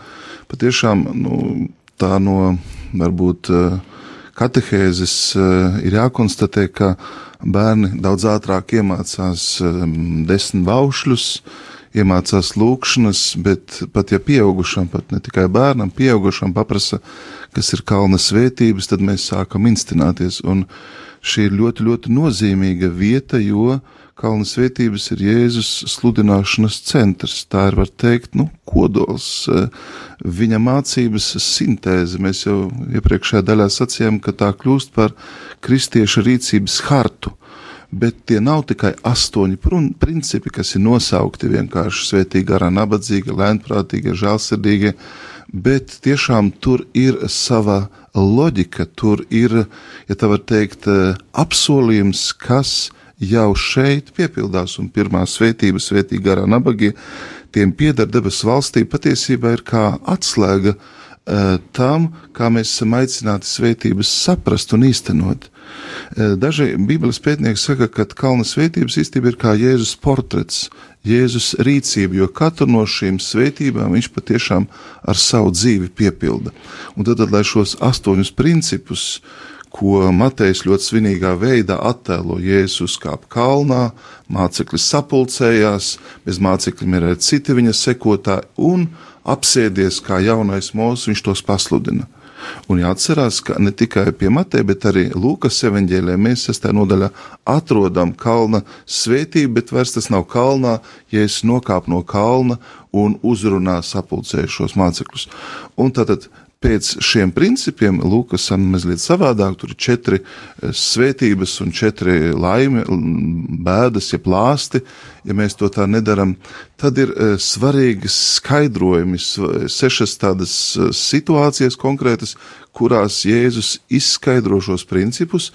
patiešām nu, tā no varbūt uh, katehēzes uh, ir jākonstatē, ka bērni daudz ātrāk iemācās um, desmit baušļus, iemācās lūkšanas, bet pat ja pieaugušam, pat ne tikai bērnam, pieaugušam paprasa, kas ir kalna svētības, tad mēs sākam instināties. Un šī ir ļoti, ļoti nozīmīga vieta, jo kalna svētības ir Jēzus sludināšanas centrs. Tā ir, var teikt, nu, kodols, eh, viņa mācības sintēze. Mēs jau iepriekšējā daļā sacījām, ka tā kļūst par kristieša rīcības hartu. Bet tie nav tikai astoņi principi, kas ir nosaukti vienkārši svētīgi, garā, nabadzīga, lēnprātīga, žēlsirdīga, bet tiešām tur ir sava loģika, tur ir, ja tā var teikt, eh, apsolījums, kas jau šeit piepildās, un pirmā svētība, svētīgi garā, nabagie, tiem pieder debesu valstī, patiesībā ir kā atslēga eh, tam, kā mēs esam aicināti svētības saprast un īstenot. Eh, Daži Bībeles pētnieki saka, ka kalna svētības īstenībā ir kā Jēzus portrets, Jēzus rīcība, jo katru no šīm svētībām viņš patiešām ar savu dzīvi piepilda. Un tad, tad lai šos astoņus principus, ko Matejs ļoti svinīgā veidā attēlo Jēzus kāp kalnā, māceklis sapulcējās, bez mācekļiem ir arī citi viņa sekotāji, un apsēdies kā jaunais mūzis, viņš tos pasludina. Un jāatcerās, ka ne tikai pie Mateja, bet arī Lūkas evanģēlē mēs sestā nodaļā atrodam kalna svētību, bet vairs tas nav kalnā, ja es nokāpu no kalna un uzrunā sapulcējušos mācekļus. Un tātad pēc šiem principiem Lūkas ir mazliet savādāk. Tur ir četri eh, svētības un četri laime, bēdas, ja plāsti. Ja mēs to tā nedaram, tad ir eh, svarīgi skaidrojumi, sešas tādas eh, situācijas konkrētas, kurās Jēzus izskaidro šos principus.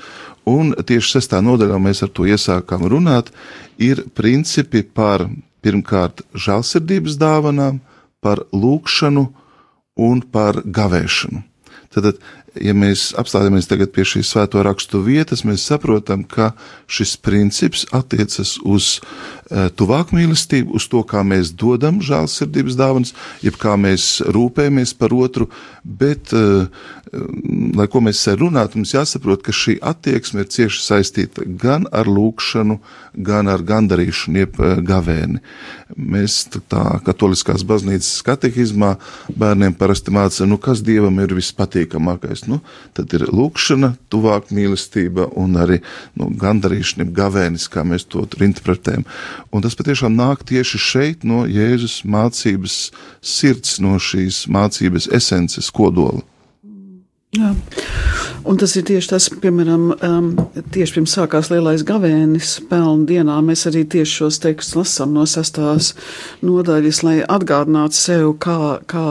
Un tieši sestā nodaļā mēs ar to iesākām runāt, ir principi par pirmkārt žēlsirdības dāvanām, par lūgšanu un par gavēšanu. Tad, ja mēs apstājamies tagad pie šīs svēto rakstu vietas, mēs saprotam, ka šis princips attiecas uz uh, tuvāku mīlestību, uz to, kā mēs dodam žēlsirdības dāvanas, jeb kā mēs rūpējamies par otru, bet, uh, lai ko mēs runātu, mums jāsaprot, ka šī attieksme ir cieši saistīta gan ar lūgšanu, gan ar gandarīšanu, jeb uh, gavēni. Mēs tā katoliskās baznīcas katehizmā bērniem parasti mācām, nu, kas dievam ir vispatīkamākais. Nu, tad ir lūkšana, tuvāk mīlestība un arī nu, gandarīšana, gavēnis, kā mēs to interpretējam. Un tas patiešām nāk tieši šeit no Jēzus mācības sirds, no šīs mācības esences kodola. Jā. Un tas ir tieši tas, piemēram, um, tieši pirms sākās lielais gavēnis, pelnu dienā. Mēs arī tieši šos tekstus lasām no sastās nodaļas, lai atgādinātu sev, kā, kā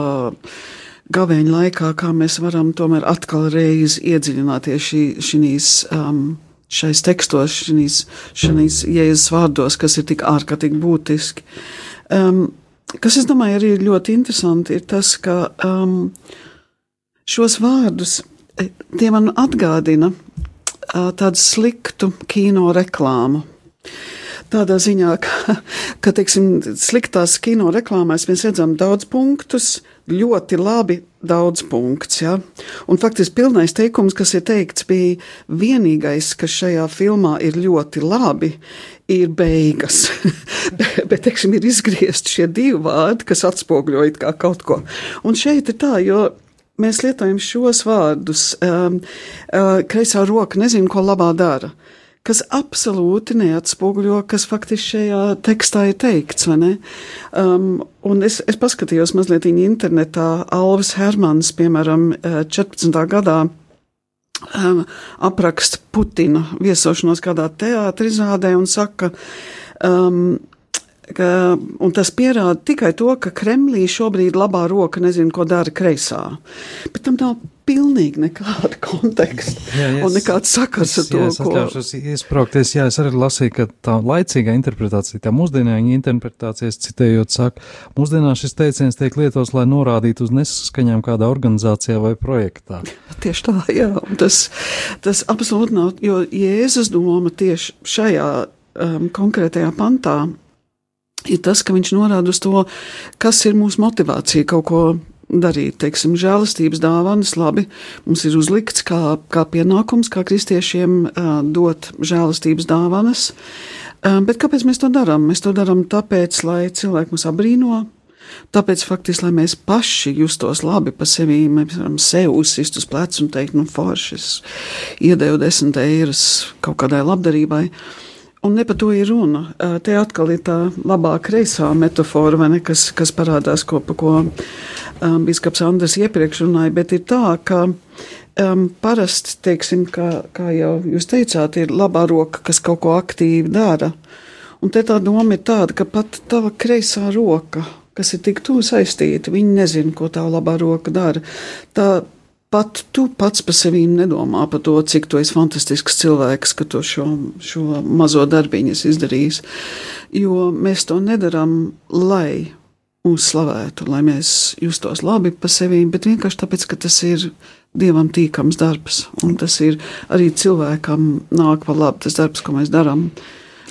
gavēņa laikā, kā mēs varam tomēr atkal reizi iedziļināties šī, šīs. Um, Šais tekstos, šīs, šīs jēzus vārdos, kas ir tik ārkārtīgi būtiski. Um, kas, es domāju, arī ļoti interesanti, ir tas, ka um, šos vārdus e, tie man atgādina tādu sliktu kino reklāmu. Tādā ziņā, ka, ka teiksim, sliktās kino reklāmās mēs redzam daudz punktus, ļoti labi daudz punkts. Ja? Un faktiski pilnais teikums, kas ir teikts, bija vienīgais, kas šajā filmā ir ļoti labi, ir beigas. <laughs> bet teiksim, ir izgriezti šie divi vārdi, kas atspoguļoja kaut ko. Un šeit ir tā, jo mēs lietojam šos vārdus. Um, uh, kreisā roka nezina, ko labā dara. Kas absolūti neatspoguļo, kas faktiski šajā tekstā ir teikts. Um, un es, es paskatījos mazliet internetā. Alvis Hermans, piemēram, 14. Uh, gadā um, apraksta Putina viesošanos kādā teātrizādē un saka, um, Ka, un tas pierāda tikai to, ka Kremlī šobrīd labā roka nezina, ko dara kreisā. Bet tam nav pilnīgi nekāda konteksta jā, jā, un nekāds sakars ar to, jā, es ko. Iespraukties, jā, es arī lasīju, ka tā laicīgā interpretācija, tā mūsdienīga interpretācija, citējot, saka, mūsdienās šis teiciens tiek lietots, lai norādītu uz nesaskaņām kādā organizācijā vai projektā. <laughs> Tieši tā, jā, un tas, tas absolūti nav, jo Jēzus doma tieši šajā um, konkrētajā pantā ir tas, ka viņš norāda uz to, kas ir mūsu motivācija kaut ko darīt. Teiksim, žēlastības dāvanas, labi, mums ir uzlikts kā, kā pienākums, kā kristiešiem dot žēlastības dāvanas. Bet kāpēc mēs to darām? Mēs to darām tāpēc, lai cilvēki mūs abrīno. Tāpēc, faktiski, lai mēs paši justos labi par sevi, mēs varam sev uzsist uz pleca un teikt, nu, forši, es iedevu desmit eirus kaut kādai labdarībai. Un ne par to ir runa. Te atkal ir tā labā kreisā metāfora, ne, kas, kas parādās, ko, pa ko um, Biskaps Andris iepriekš runāja. Bet ir tā, ka um, parasti, teiksim, kā, kā jau jūs teicāt, ir labā roka, kas kaut ko aktīvi dara. Un te tā doma ir tāda, ka pat tava kreisā roka, kas ir tik tuvu saistīta, viņi nezina, ko tā labā roka dara. Tā pat tu pats par sevi nedomā par to, cik tu esi fantastisks cilvēks, ka tu šo, šo mazo darbiņu esi izdarījis. Jo mēs to nedarām, lai mūs slavētu, lai mēs justos labi par sevi, bet vienkārši tāpēc, ka tas ir dievam tīkams darbs, un tas ir arī cilvēkam nāk par labu tas darbs, ko mēs darām.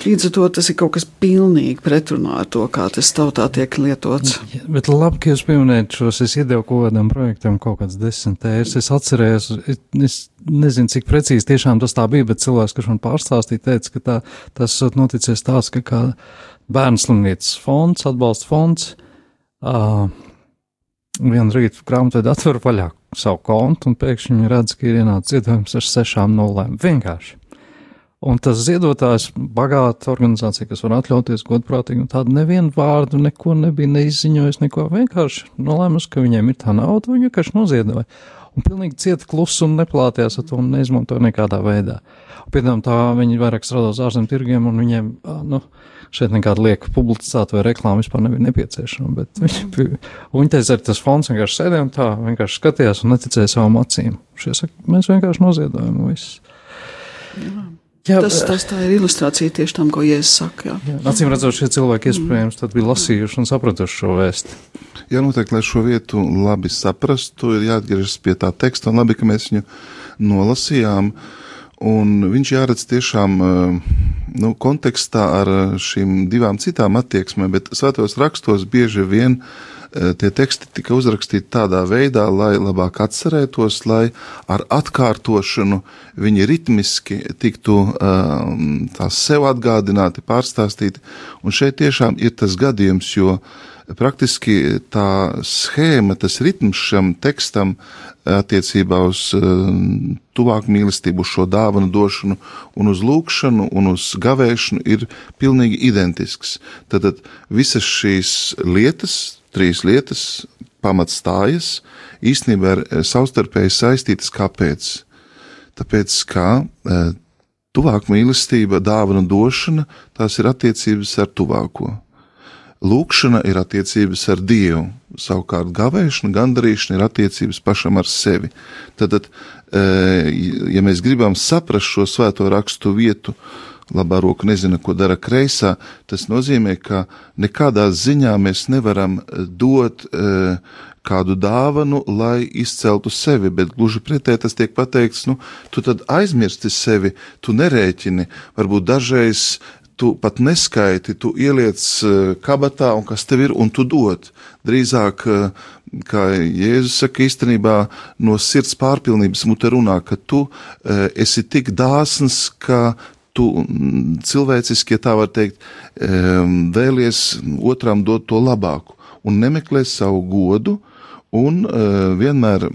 Līdz ar to tas ir kaut kas pilnīgi pretrunā ar to, kā tas tautā tiek lietots. Bet labi, ka jūs pieminējat šos, es iedevu kaut kādam projektam kaut kāds desmit eiro. Es atcerējos, es, nezinu, cik precīzi tiešām tas tā bija, bet cilvēks, kurš man pārstāstīja, teica, ka tā, tas noticies tāds, ka kā bērnu slimnīcas fonds, atbalsta fonds, uh, vienu rītu grāmatvedu atver vaļā savu kontu un pēkšņi redz, ka ir ienācis ziedojums ar sešām nulēm. Vienkārši. Un tas ziedotājs, bagāta organizācija, kas var atļauties godprātīgi, un tādu nevienu vārdu, neko nebija neizziņojis, neko vienkārši nolēmus, ka viņiem ir tā nauda, viņi vienkārši noziedoja. Un pilnīgi cieta klusu un neplātījās ar to un neizmantoja nekādā veidā. Piemēram, tā viņi vairāk strādā uz ārzemju tirgiem, un viņiem, nu, šeit nekāda lieka publicitāte vai reklāma vispār nebija nepieciešama. <laughs> Viņi, viņi teica, arī tas fonds vienkārši sēdēja un tā, vienkārši skatījās un neticēja savām acīm. Šie saka, mēs vienkārši noziedojam visu. Jā. Tas, tas tā ir ilustrācija tieši tam, ko Jēzus saka. Acīm redzot, šie cilvēki iespējams tad bija lasījuši un sapratuši šo vēstu. Jā, noteikti, lai šo vietu labi saprastu, ir jāatgriežas pie tā teksta, un labi, ka mēs viņu nolasījām. Un viņš jāredz tiešām nu, kontekstā ar šīm divām citām attieksmēm, bet svētos rakstos bieži vien eh, tie teksti tika uzrakstīti tādā veidā, lai labāk atcerētos, lai ar atkārtošanu viņi ritmiski tiktu um, tās sev atgādināti, pārstāstīti. Un šeit tiešām ir tas gadījums, jo praktiski tā schēma, tas ritms šam tekstam attiecībā uz um, tuvāku mīlestību, uz šo dāvanu došanu un uz lūkšanu un uz gavēšanu ir pilnīgi identisks. Tad visas šīs lietas, trīs lietas, pamatstājas, īstenībā ir savstarpēji saistītas. Kāpēc? Tāpēc, ka e, tuvāk mīlestība, dāvana došana, tās ir attiecības ar tuvāko. Lūkšana ir attiecības ar Dievu, savukārt gavēšana, gandarīšana ir attiecības pašam ar sevi. Tad, tad ja mēs gribam saprast šo svēto rakstu vietu, labā roka nezina, ko dara kreisā, tas nozīmē, ka nekādā ziņā mēs nevaram dot kādu dāvanu, lai izceltu sevi, bet gluži pretēji tas tiek pateikts, nu, tu tad aizmirsti sevi, tu nerēķini, varbūt dažreiz tu pat neskaiti, tu ieliec kabatā, un kas tev ir, un tu dod. Drīzāk, kā Jēzus saka, īstenībā no sirds pārpilnības mute runā, ka tu esi tik dāsns, ka tu cilvēciski, ja tā var teikt, vēlies otram dot to labāku un nemeklē savu godu, Un uh, vienmēr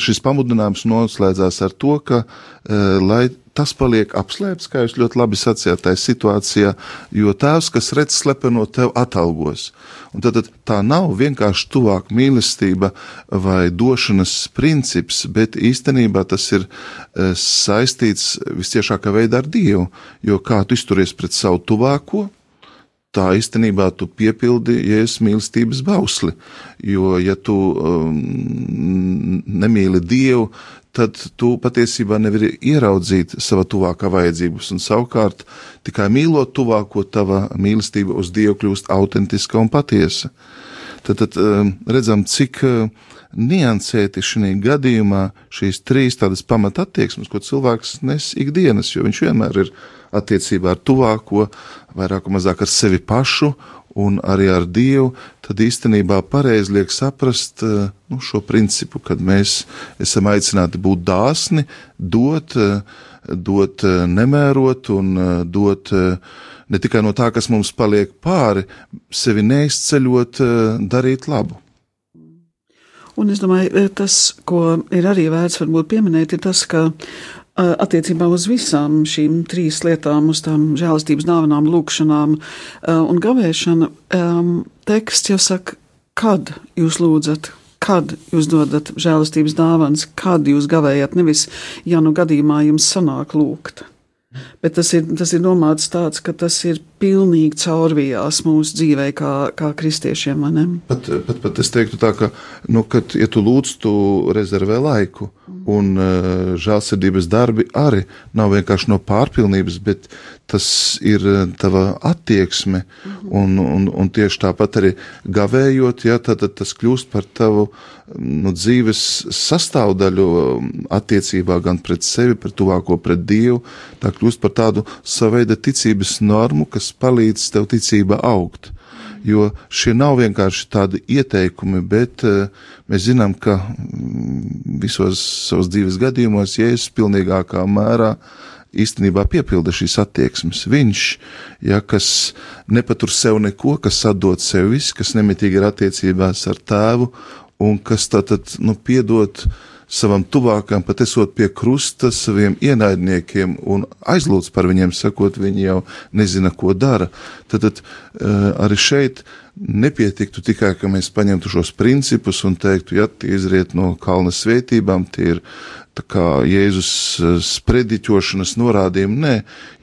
šis pamudinājums noslēdzās ar to, ka, uh, lai tas paliek apslēpts, kā jūs ļoti labi sacījāt, tajā situācijā, jo tēvs, kas redz slepeno, tev atalgos. Un tad, tā nav vienkārši tuvāk mīlestība vai došanas princips, bet īstenībā tas ir uh, saistīts visciešākā veidā ar Dievu, jo kā tu izturies pret savu tuvāko, tā īstenībā tu piepildi jēzus mīlestības bausli. Jo, ja tu um, nemīli Dievu, tad tu patiesībā nevari ieraudzīt sava tuvākā vajadzības, un savukārt tikai mīlot tuvāko, tava mīlestība uz Dievu kļūst autentiska un patiesa. Tad, tad um, redzam, cik uh, niansēti šī gadījumā šīs trīs tādas pamata attieksmes, ko cilvēks nes ikdienas, jo viņš vienmēr ir attiecībā ar tuvāko, vairāk vai mazāk ar sevi pašu un arī ar Dievu, tad īstenībā pareizi liek saprast eh, nu, šo principu, kad mēs esam aicināti būt dāsni, dot, eh, dot eh, nemērot un dot ne tikai no tā, kas mums paliek pāri, sevi neizceļot, darīt labu. Un es domāju, tas, ko ir arī vērts varbūt pieminēt, ir tas, ka attiecībā uz visām šīm trīs lietām, uz tām žēlastības dāvanām, lūkšanām un gavēšanu, teksts jau saka, kad jūs lūdzat, kad jūs dodat žēlastības dāvanas, kad jūs gavējat, nevis, ja nu gadījumā jums sanāk lūgt. Bet tas ir, tas ir domāts tāds, ka tas ir pilnīgi caurvījās mūsu dzīvē, kā, kā kristiešiem. Pat, pat, pat es teiktu tā, ka, nu, kad, ja tu lūdz, tu rezervē laiku, un uh, žēlsirdības darbi arī nav vienkārši no pārpilnības, bet tas ir tava attieksme, un, un, un tieši tāpat arī gavējot, ja, tad, tad tas kļūst par tavu nu, dzīves sastāvdaļu attiecībā gan pret sevi, pret tuvāko, pret Dievu, tā kļūst par tādu saveida ticības normu, kas palīdz tev ticība augt. Jo šie nav vienkārši tādi ieteikumi, bet uh, mēs zinām, ka mm, visos savos dzīves gadījumos Jēzus pilnīgākā mērā īstenībā piepilda šīs attieksmes. Viņš, ja, kas nepatur sev neko, kas atdod sev visu, kas nemitīgi ir attiecībās ar tēvu un kas tātad, nu, piedod uh, savam tuvākam, pat esot pie krusta, saviem ienaidniekiem un aizlūdz par viņiem, sakot, viņi jau nezina, ko dara. Tad, tad eh, arī šeit nepietiktu tikai, ka mēs paņemtu šos principus un teiktu, ja tie izriet no kalna svētībām, tie ir kā Jēzus eh, sprediķošanas norādījumi. Nē,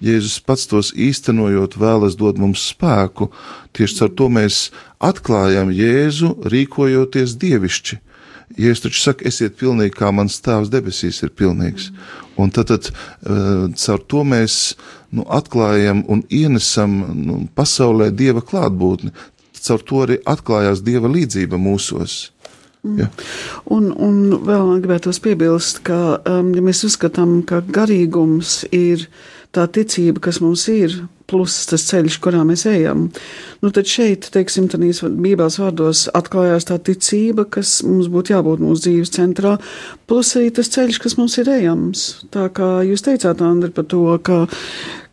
Jēzus pats tos īstenojot vēlas dot mums spēku. Tieši ar to mēs atklājam Jēzu, rīkojoties dievišķi Es taču saku, esiet pilnīgi, kā mans tēvs debesīs ir pilnīgs. Un tad, tad uh, caur to mēs nu, atklājam un ienesam nu, pasaulē dieva klātbūtni. Caur to arī atklājās dieva līdzība mūsos. Ja. Un, un vēl gribētos piebilst, ka, um, ja mēs uzskatām, ka garīgums ir tā ticība, kas mums ir, plus tas ceļš, kurā mēs ejam, nu tad šeit, teiksim, tādīs bībeles vārdos atklājās tā ticība, kas mums būtu jābūt mūsu dzīves centrā, plus arī tas ceļš, kas mums ir ejams. Tā kā jūs teicāt, Andri, par to, ka,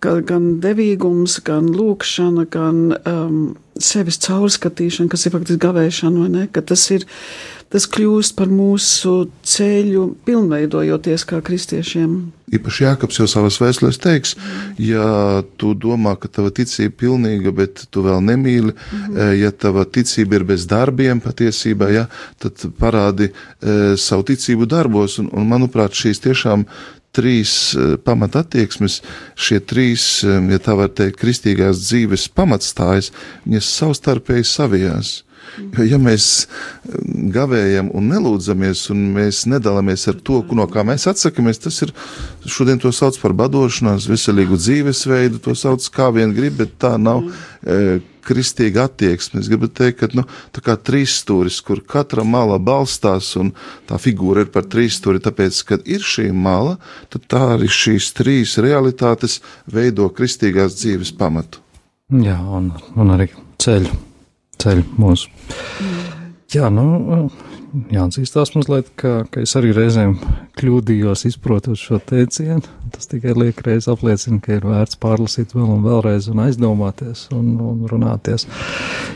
ka gan devīgums, gan lūkšana, gan um, sevis caurskatīšana, kas ir faktiski gavēšana, vai ne, ka tas ir tas kļūst par mūsu ceļu, pilnveidojoties kā kristiešiem. Īpaši Jākaps jau savas vēstulēs teiks, ja tu domā, ka tava ticība ir pilnīga, bet tu vēl nemīli, mm -hmm. ja tava ticība ir bez darbiem patiesībā, ja, tad parādi e, savu ticību darbos, un, un manuprāt, šīs tiešām trīs e, pamatattieksmes, šie trīs, ja tā var teikt, kristīgās dzīves pamatstājas, viņas savstarpēji savijās. Jo, ja mēs gavējam un nelūdzamies, un mēs nedalāmies ar to, no kā mēs atsakāmies, tas ir šodien to sauc par badošanās, veselīgu dzīvesveidu, to sauc kā vien grib, bet tā nav e, kristīga attieksme. Es gribu teikt, ka nu, tā kā trīsstūris, kur katra mala balstās, un tā figūra ir par trīsstūri, tāpēc, kad ir šī mala, tad tā arī šīs trīs realitātes veido kristīgās dzīves pamatu. Jā, un, un arī ceļu, ceļu mūsu. Jā, nu, jāatzīstās mazliet, ka, ka es arī reizēm kļūdījos izprotot šo teicienu. Tas tikai liek reiz apliecina, ka ir vērts pārlasīt vēl un vēlreiz un aizdomāties un, un runāties.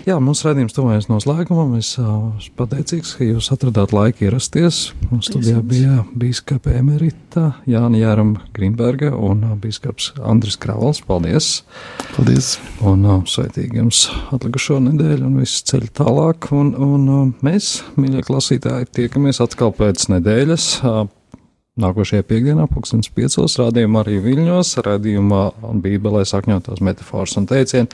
Jā, mums redzījums tuvojas noslēgumam. Es esmu pateicīgs, ka jūs atradāt laiku ierasties. Mums studijā bija bīskapa emerita Jāna Jāram Grimberga un bīskaps Andris Kravals. Paldies! Paldies! Un sveitīgi jums atlikušo nedēļu un visu ceļu tālāk. Un, un mēs, mīļie klausītāji, tiekamies atkal pēc nedēļas. Nākošajā piekdienā, 2005. rādījumā arī Viļņos, rādījumā Bībelē sakņotās metafāras un teicieni.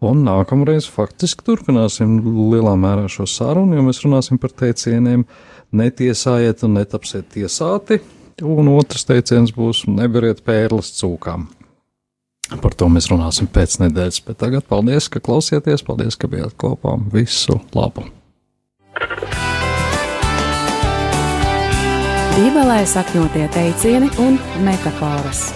Un nākamreiz faktiski turpināsim lielā mērā šo sarunu, jo mēs runāsim par teicieniem netiesājiet un netapsiet tiesāti, un otrs teiciens būs neberiet pērles cūkām. Par to mēs runāsim pēc nedēļas, bet tagad paldies, ka klausieties, paldies, ka bijāt kopā, visu labu! Bībelē sakņotie teicieni un metafāras.